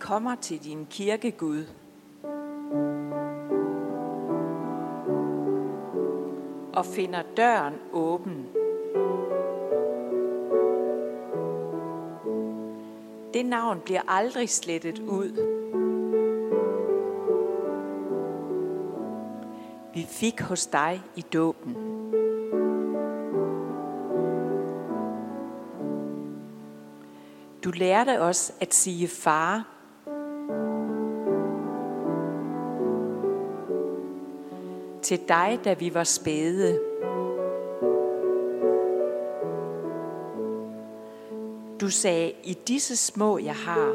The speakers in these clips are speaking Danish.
kommer til din kirke, Gud. Og finder døren åben. Det navn bliver aldrig slettet ud. Vi fik hos dig i dåben. Du lærte os at sige far. Til dig, da vi var spæde. Du sagde, i disse små jeg har,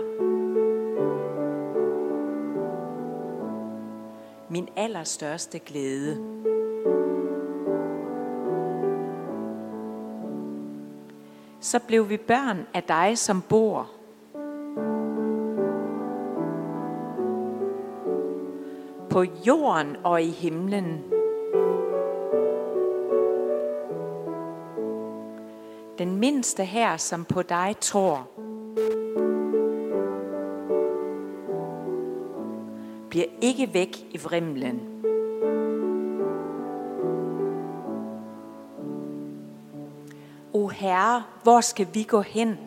min allerstørste glæde. Så blev vi børn af dig, som bor. På jorden og i himlen. Den mindste her, som på dig tror. bliver ikke væk i vrimlen. O Herre, hvor skal vi gå hen?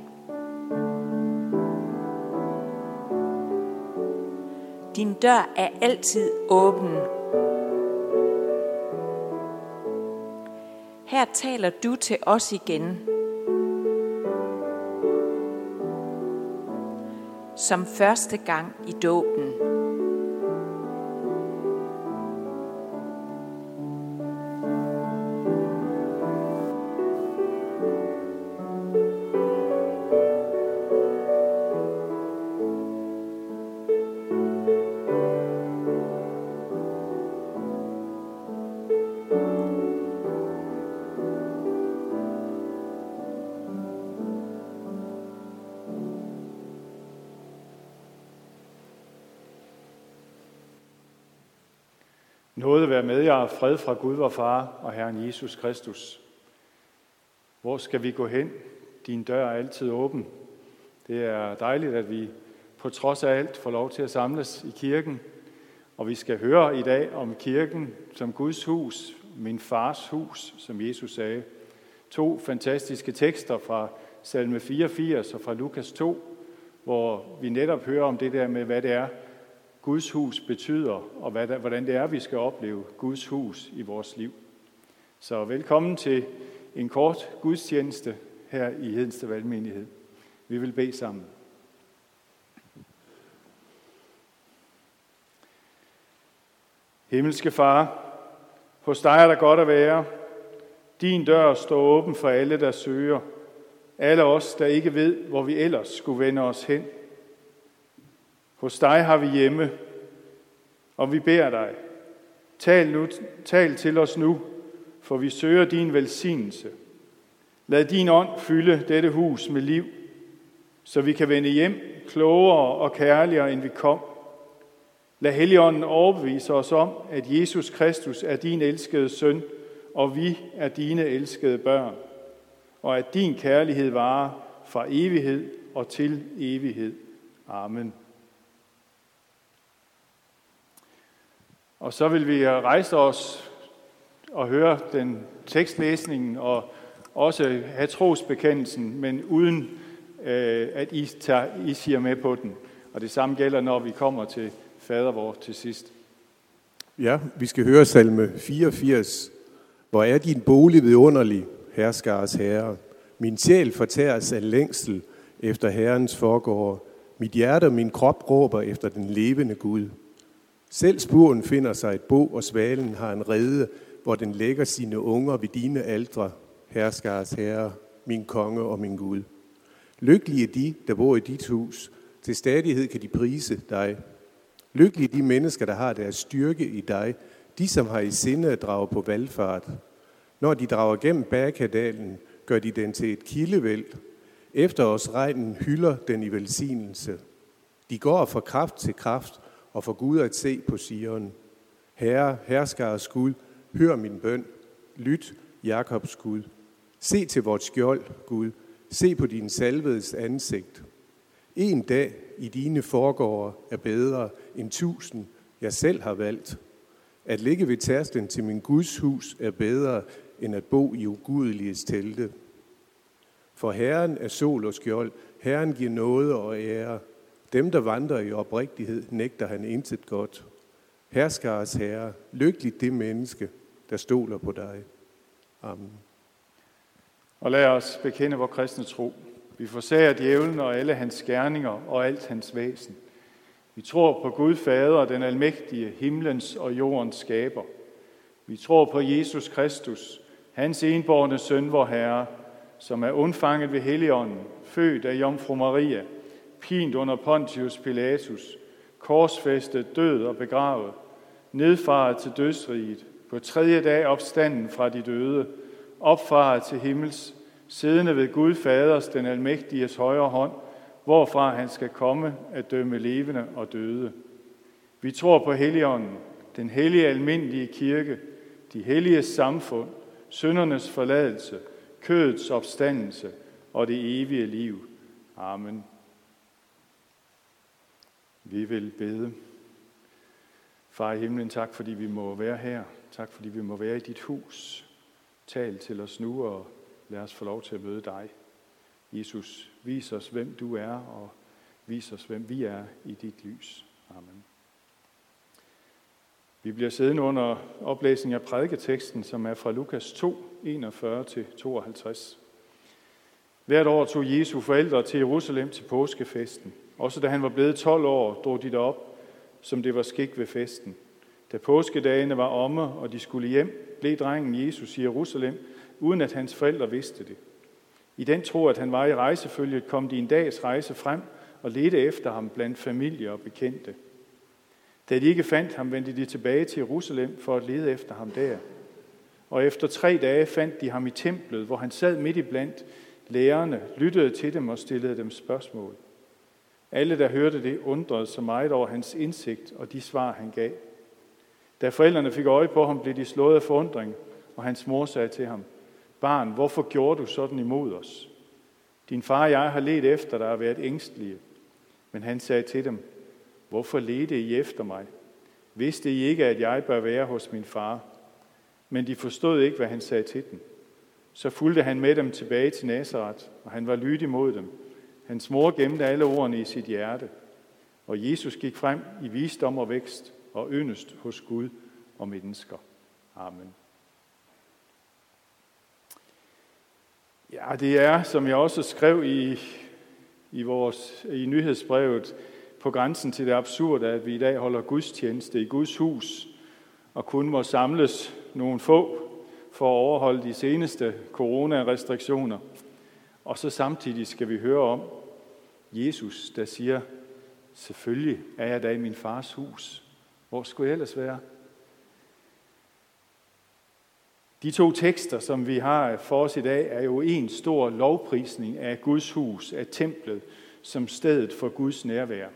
Din dør er altid åben. Her taler du til os igen. Som første gang i dåben. Nåde være med jer, fred fra Gud vor Far og Herren Jesus Kristus. Hvor skal vi gå hen? Din dør er altid åben. Det er dejligt, at vi på trods af alt får lov til at samles i kirken. Og vi skal høre i dag om kirken som Guds hus, min fars hus, som Jesus sagde. To fantastiske tekster fra salme 84 og fra Lukas 2, hvor vi netop hører om det der med, hvad det er, Guds hus betyder, og hvad der, hvordan det er, vi skal opleve Guds hus i vores liv. Så velkommen til en kort gudstjeneste her i Hedensted Valgmenighed. Vi vil bede sammen. Himmelske Far, hos dig er der godt at være. Din dør står åben for alle, der søger. Alle os, der ikke ved, hvor vi ellers skulle vende os hen – hos dig har vi hjemme, og vi beder dig, tal, nu, tal til os nu, for vi søger din velsignelse. Lad din ånd fylde dette hus med liv, så vi kan vende hjem klogere og kærligere, end vi kom. Lad Helligånden overbevise os om, at Jesus Kristus er din elskede søn, og vi er dine elskede børn, og at din kærlighed varer fra evighed og til evighed. Amen. Og så vil vi rejse os og høre den tekstlæsningen og også have trosbekendelsen, men uden øh, at I, tager, I siger med på den. Og det samme gælder, når vi kommer til fader vor til sidst. Ja, vi skal høre salme 84. Hvor er din bolig vidunderlig, herskares herre. Min sjæl fortæres af længsel efter Herrens forgård. Mit hjerte og min krop råber efter den levende Gud. Selv spuren finder sig et bo, og svalen har en rede, hvor den lægger sine unger ved dine aldre, herskars herre, min konge og min Gud. Lykkelige de, der bor i dit hus, til stadighed kan de prise dig. Lykkelige de mennesker, der har deres styrke i dig, de som har i sinde at drage på valgfart. Når de drager gennem Bærkadalen, gør de den til et kildevæld. Efter os regnen hylder den i velsignelse. De går fra kraft til kraft, og for Gud at se på Sion. Herre, herskares Gud, hør min bøn. Lyt, Jakobs Gud. Se til vort skjold, Gud. Se på din salvedes ansigt. En dag i dine forgårde er bedre end tusind, jeg selv har valgt. At ligge ved tærsten til min Guds hus er bedre end at bo i ugudeliges telte. For Herren er sol og skjold. Herren giver noget og ære. Dem, der vandrer i oprigtighed, nægter han intet godt. Herskares herre, lykkeligt det menneske, der stoler på dig. Amen. Og lad os bekende vores kristne tro. Vi forsager djævlen og alle hans gerninger og alt hans væsen. Vi tror på Gud Fader, den almægtige, himlens og jordens skaber. Vi tror på Jesus Kristus, hans enborgne søn, vor Herre, som er undfanget ved Helligånden, født af Jomfru Maria, pint under Pontius Pilatus, korsfæstet, død og begravet, nedfaret til dødsriget, på tredje dag opstanden fra de døde, opfaret til himmels, siddende ved Gud Faders, den almægtiges højre hånd, hvorfra han skal komme at dømme levende og døde. Vi tror på Helligånden, den hellige almindelige kirke, de hellige samfund, syndernes forladelse, kødets opstandelse og det evige liv. Amen. Vi vil bede. Far i himlen, tak fordi vi må være her. Tak fordi vi må være i dit hus. Tal til os nu, og lad os få lov til at møde dig. Jesus, vis os, hvem du er, og vis os, hvem vi er i dit lys. Amen. Vi bliver siddende under oplæsning af prædiketeksten, som er fra Lukas 2, 41-52. Hvert år tog Jesu forældre til Jerusalem til påskefesten. Også da han var blevet 12 år, drog de derop, som det var skik ved festen. Da påskedagene var omme, og de skulle hjem, blev drengen Jesus i Jerusalem, uden at hans forældre vidste det. I den tro, at han var i rejsefølget, kom de en dags rejse frem og ledte efter ham blandt familie og bekendte. Da de ikke fandt ham, vendte de tilbage til Jerusalem for at lede efter ham der. Og efter tre dage fandt de ham i templet, hvor han sad midt i blandt lærerne, lyttede til dem og stillede dem spørgsmål. Alle, der hørte det, undrede sig meget over hans indsigt og de svar, han gav. Da forældrene fik øje på ham, blev de slået af forundring, og hans mor sagde til ham, Barn, hvorfor gjorde du sådan imod os? Din far og jeg har let efter dig og været ængstlige. Men han sagde til dem, Hvorfor ledte I efter mig? Vidste I ikke, at jeg bør være hos min far? Men de forstod ikke, hvad han sagde til dem. Så fulgte han med dem tilbage til Nazareth, og han var lydig mod dem. Hans mor gemte alle ordene i sit hjerte. Og Jesus gik frem i visdom og vækst og yndest hos Gud og mennesker. Amen. Ja, det er, som jeg også skrev i, i, vores, i nyhedsbrevet, på grænsen til det absurde, at vi i dag holder gudstjeneste i Guds hus, og kun må samles nogle få for at overholde de seneste coronarestriktioner. Og så samtidig skal vi høre om Jesus, der siger, selvfølgelig er jeg da i min fars hus. Hvor skulle jeg ellers være? De to tekster, som vi har for os i dag, er jo en stor lovprisning af Guds hus, af templet, som stedet for Guds nærvær.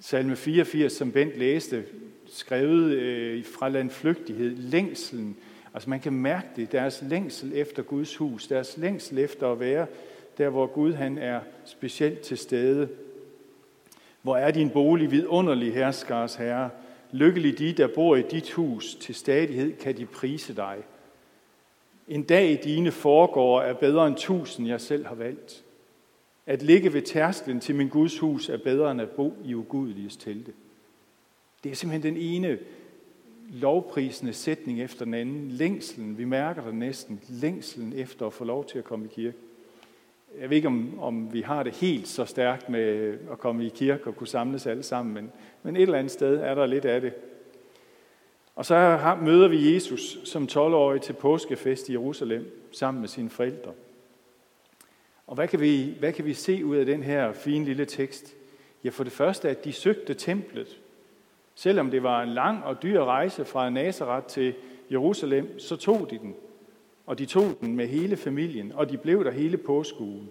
Salme 84, som Bent læste, skrevet øh, fra landflygtighed, længselen. Altså man kan mærke det, deres længsel efter Guds hus, deres længsel efter at være der, hvor Gud han er specielt til stede. Hvor er din bolig vidunderlig, herskars herre? Lykkelig de, der bor i dit hus, til stadighed kan de prise dig. En dag i dine foregår er bedre end tusind, jeg selv har valgt. At ligge ved tærsklen til min Guds hus er bedre end at bo i ugudeliges telte. Det er simpelthen den ene lovprisende sætning efter den anden. Længselen, vi mærker det næsten, længselen efter at få lov til at komme i kirke. Jeg ved ikke, om, om vi har det helt så stærkt med at komme i kirke og kunne samles alle sammen, men, men et eller andet sted er der lidt af det. Og så har, møder vi Jesus som 12-årig til påskefest i Jerusalem sammen med sine forældre. Og hvad kan, vi, hvad kan vi se ud af den her fine lille tekst? Ja, for det første, at de søgte templet. Selvom det var en lang og dyr rejse fra Nazareth til Jerusalem, så tog de den. Og de tog den med hele familien, og de blev der hele påskuen.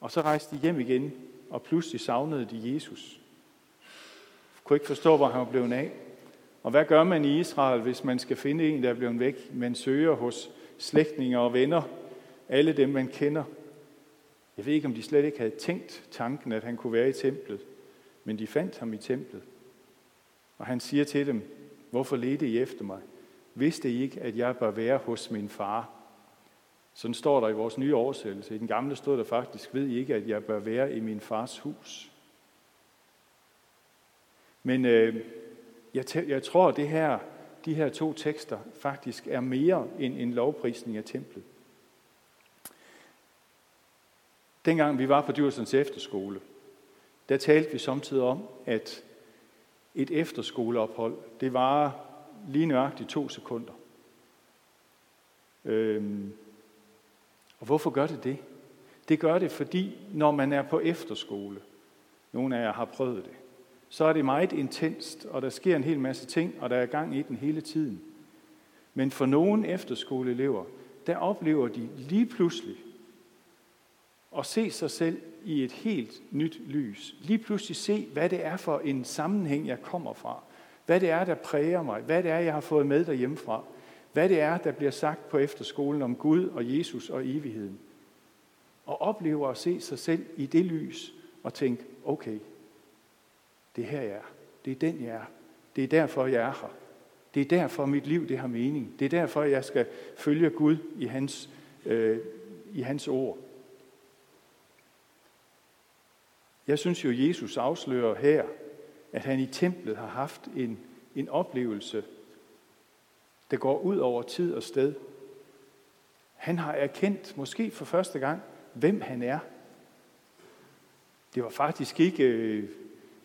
Og så rejste de hjem igen, og pludselig savnede de Jesus. Jeg kunne ikke forstå, hvor han var blevet af. Og hvad gør man i Israel, hvis man skal finde en, der er blevet væk? Man søger hos slægtninge og venner, alle dem, man kender. Jeg ved ikke, om de slet ikke havde tænkt tanken, at han kunne være i templet, men de fandt ham i templet. Og han siger til dem, hvorfor ledte I efter mig? Vidste I ikke, at jeg bør være hos min far? Sådan står der i vores nye oversættelse. I den gamle stod der faktisk, ved I ikke, at jeg bør være i min fars hus? Men øh, jeg, jeg tror, at det her, de her to tekster faktisk er mere end en lovprisning af templet. Dengang vi var på Djursens efterskole, der talte vi samtidig om, at et efterskoleophold, det var lige nøjagtigt to sekunder. Øhm, og hvorfor gør det det? Det gør det, fordi når man er på efterskole, nogle af jer har prøvet det, så er det meget intenst, og der sker en hel masse ting, og der er gang i den hele tiden. Men for nogle efterskoleelever, der oplever de lige pludselig at se sig selv i et helt nyt lys. Lige pludselig se, hvad det er for en sammenhæng, jeg kommer fra. Hvad det er, der præger mig. Hvad det er, jeg har fået med derhjemmefra. Hvad det er, der bliver sagt på efterskolen om Gud og Jesus og evigheden. Og opleve at se sig selv i det lys og tænke, okay, det er her, jeg er. Det er den, jeg er. Det er derfor, jeg er her. Det er derfor, mit liv det har mening. Det er derfor, jeg skal følge Gud i hans, øh, i hans ord. Jeg synes jo, Jesus afslører her, at han i templet har haft en, en oplevelse, der går ud over tid og sted. Han har erkendt, måske for første gang, hvem han er. Det var faktisk ikke, øh,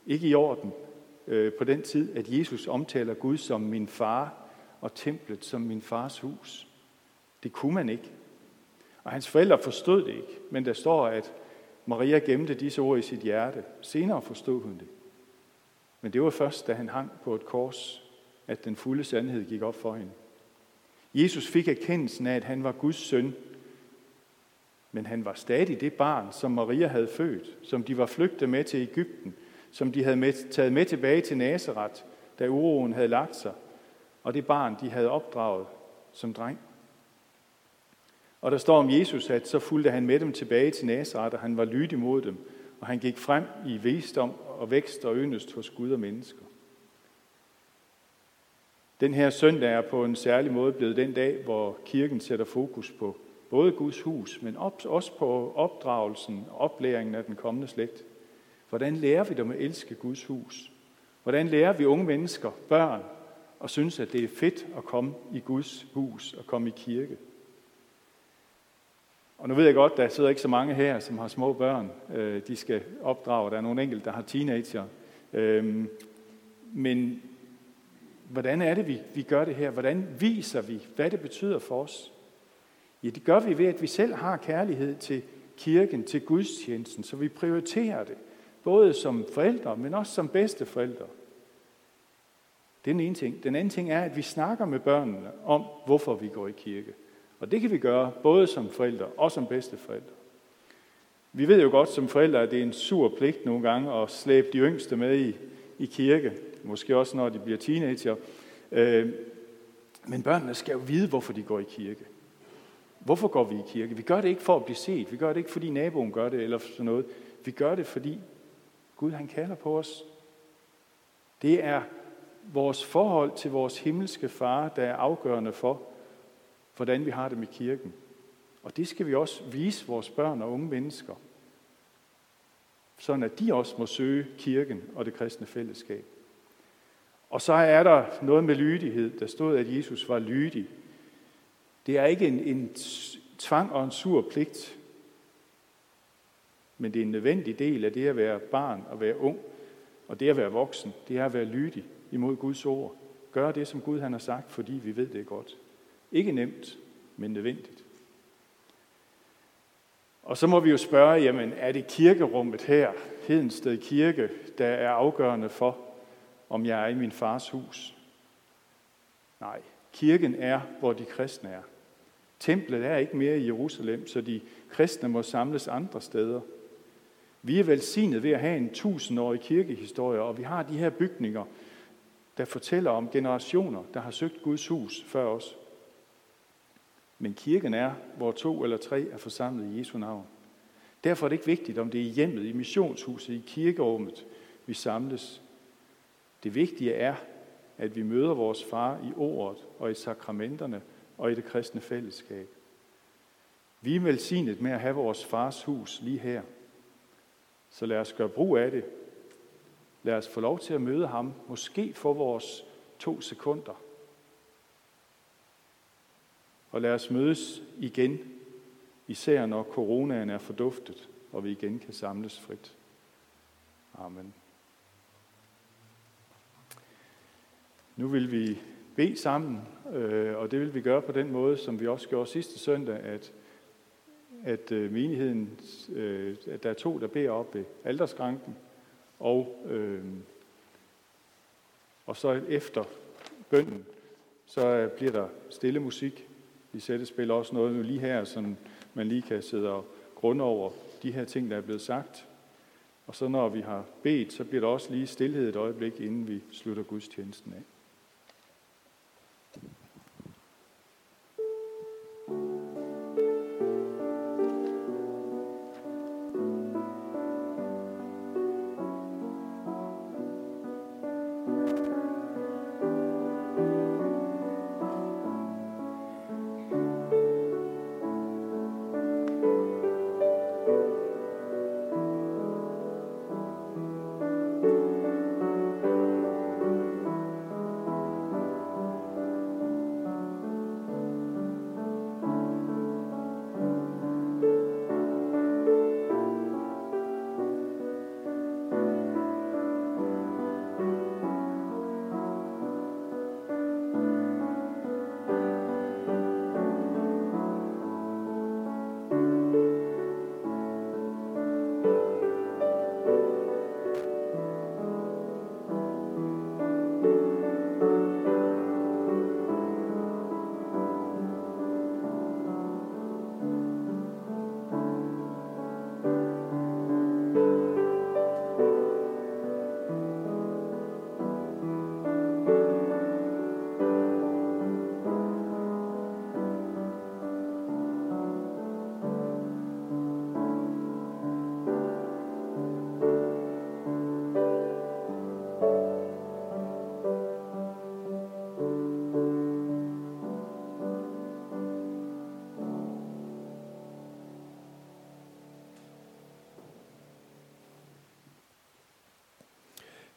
ikke i orden øh, på den tid, at Jesus omtaler Gud som min far og templet som min fars hus. Det kunne man ikke. Og hans forældre forstod det ikke, men der står, at Maria gemte disse ord i sit hjerte. Senere forstod hun det. Men det var først, da han hang på et kors, at den fulde sandhed gik op for hende. Jesus fik erkendelsen af, at han var Guds søn, men han var stadig det barn, som Maria havde født, som de var flygtet med til Ægypten, som de havde med, taget med tilbage til Nazareth, da uroen havde lagt sig, og det barn, de havde opdraget som dreng. Og der står om Jesus, at så fulgte han med dem tilbage til Nazareth, og han var lydig mod dem, og han gik frem i visdom og vækst og yndest hos Gud og mennesker. Den her søndag er på en særlig måde blevet den dag, hvor kirken sætter fokus på både Guds hus, men også på opdragelsen og oplæringen af den kommende slægt. Hvordan lærer vi dem at elske Guds hus? Hvordan lærer vi unge mennesker, børn, at synes, at det er fedt at komme i Guds hus og komme i kirke? Og nu ved jeg godt, der sidder ikke så mange her, som har små børn, øh, de skal opdrage. Der er nogle enkelte, der har teenager. Øhm, men hvordan er det, vi, vi gør det her? Hvordan viser vi, hvad det betyder for os? Ja, det gør vi ved, at vi selv har kærlighed til kirken, til gudstjenesten, så vi prioriterer det. Både som forældre, men også som bedsteforældre. Det er den ene ting. Den anden ting er, at vi snakker med børnene om, hvorfor vi går i kirke. Og det kan vi gøre både som forældre og som bedsteforældre. Vi ved jo godt som forældre, at det er en sur pligt nogle gange at slæbe de yngste med i, i kirke. Måske også når de bliver teenager. Øh, men børnene skal jo vide, hvorfor de går i kirke. Hvorfor går vi i kirke? Vi gør det ikke for at blive set. Vi gør det ikke, fordi naboen gør det eller sådan noget. Vi gør det, fordi Gud han kalder på os. Det er vores forhold til vores himmelske far, der er afgørende for, hvordan vi har det med kirken. Og det skal vi også vise vores børn og unge mennesker, sådan at de også må søge kirken og det kristne fællesskab. Og så er der noget med lydighed. Der stod, at Jesus var lydig. Det er ikke en, en tvang og en sur pligt, men det er en nødvendig del af det at være barn og være ung, og det at være voksen, det er at være lydig imod Guds ord. Gør det, som Gud han har sagt, fordi vi ved det godt. Ikke nemt, men nødvendigt. Og så må vi jo spørge, jamen er det kirkerummet her, Hedensted Kirke, der er afgørende for, om jeg er i min fars hus? Nej, kirken er, hvor de kristne er. Templet er ikke mere i Jerusalem, så de kristne må samles andre steder. Vi er velsignet ved at have en tusindårig kirkehistorie, og vi har de her bygninger, der fortæller om generationer, der har søgt Guds hus før os. Men kirken er, hvor to eller tre er forsamlet i Jesu navn. Derfor er det ikke vigtigt, om det er i hjemmet, i missionshuset, i kirkerummet, vi samles. Det vigtige er, at vi møder vores far i ordet og i sakramenterne og i det kristne fællesskab. Vi er velsignet med at have vores fars hus lige her. Så lad os gøre brug af det. Lad os få lov til at møde ham, måske for vores to sekunder. Og lad os mødes igen, især når coronaen er forduftet, og vi igen kan samles frit. Amen. Nu vil vi bede sammen, øh, og det vil vi gøre på den måde, som vi også gjorde sidste søndag, at, at øh, menigheden, øh, at der er to, der beder op ved alderskranken, og, øh, og så efter bønden, så bliver der stille musik. Lisette spiller også noget nu lige her, så man lige kan sidde og grunde over de her ting, der er blevet sagt. Og så når vi har bedt, så bliver der også lige stillhed et øjeblik, inden vi slutter gudstjenesten af.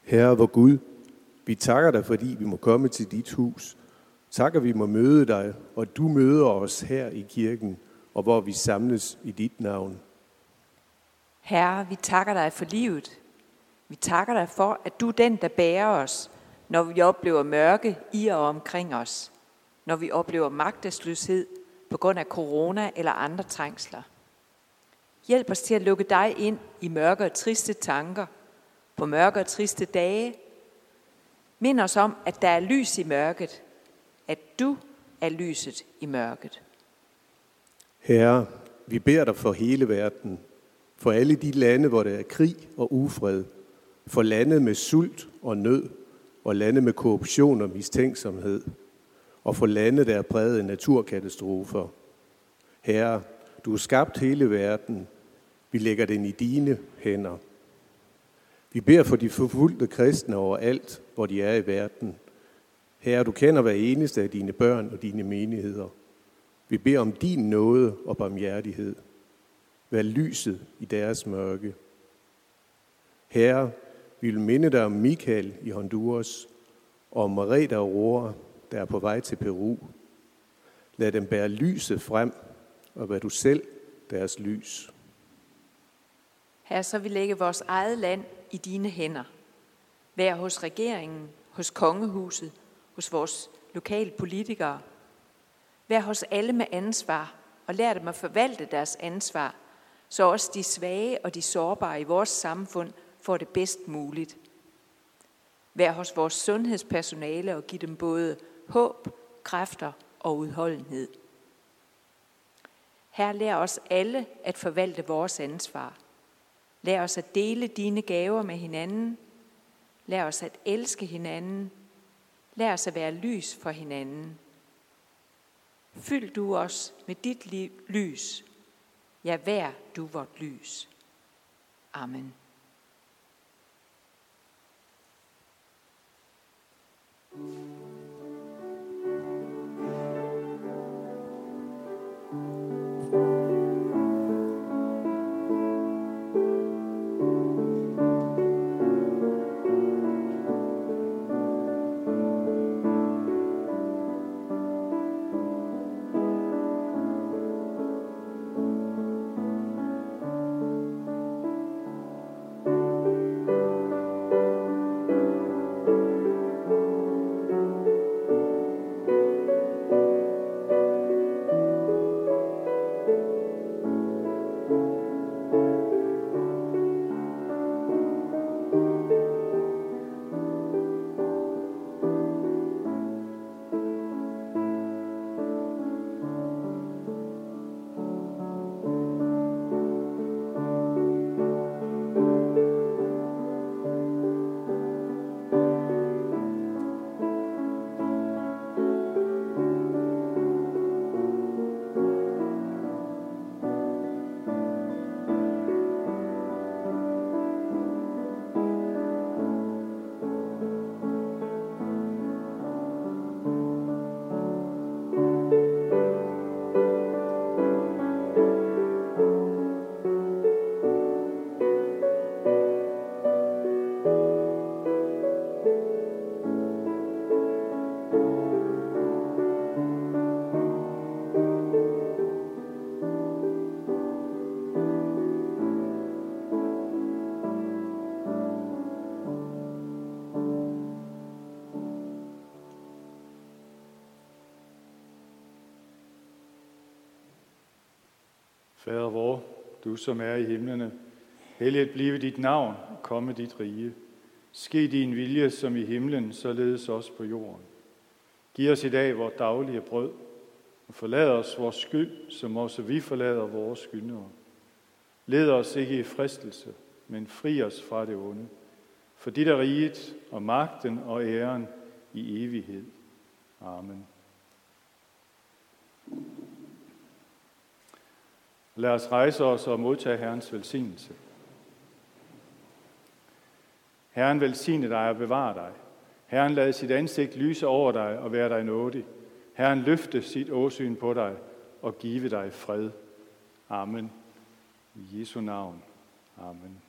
Herre, hvor Gud, vi takker dig, fordi vi må komme til dit hus. Takker, vi må møde dig, og du møder os her i kirken, og hvor vi samles i dit navn. Herre, vi takker dig for livet. Vi takker dig for, at du er den, der bærer os, når vi oplever mørke i og omkring os. Når vi oplever magtesløshed på grund af corona eller andre trængsler. Hjælp os til at lukke dig ind i mørke og triste tanker – på mørke og triste dage. Mind os om, at der er lys i mørket, at du er lyset i mørket. Herre, vi beder dig for hele verden, for alle de lande, hvor der er krig og ufred, for lande med sult og nød, og lande med korruption og mistænksomhed, og for lande, der er præget af naturkatastrofer. Herre, du har skabt hele verden. Vi lægger den i dine hænder. Vi beder for de forfulgte kristne overalt, hvor de er i verden. Herre, du kender hver eneste af dine børn og dine menigheder. Vi beder om din nåde og barmhjertighed. Vær lyset i deres mørke. Herre, vi vil minde dig om Michael i Honduras, og om Marita Aurora, der er på vej til Peru. Lad dem bære lyset frem, og vær du selv deres lys. Herre, så vi lægge vores eget land i dine hænder. Vær hos regeringen, hos kongehuset, hos vores lokale politikere. Vær hos alle med ansvar, og lær dem at forvalte deres ansvar, så også de svage og de sårbare i vores samfund får det bedst muligt. Vær hos vores sundhedspersonale og giv dem både håb, kræfter og udholdenhed. Her lær os alle at forvalte vores ansvar – Lad os at dele dine gaver med hinanden. Lad os at elske hinanden. Lad os at være lys for hinanden. Fyld du os med dit liv, lys. Ja, vær du vort lys. Amen. Fader vor, du som er i himlene, helliget blive dit navn, komme dit rige. Ske din vilje som i himlen, således også på jorden. Giv os i dag vores daglige brød, og forlad os vores skyld, som også vi forlader vores skyldnere. Led os ikke i fristelse, men fri os fra det onde. For dit er riget og magten og æren i evighed. Amen. Lad os rejse os og modtage Herrens velsignelse. Herren velsigne dig og bevare dig. Herren lad sit ansigt lyse over dig og være dig nådig. Herren løfte sit åsyn på dig og give dig fred. Amen. I Jesu navn. Amen.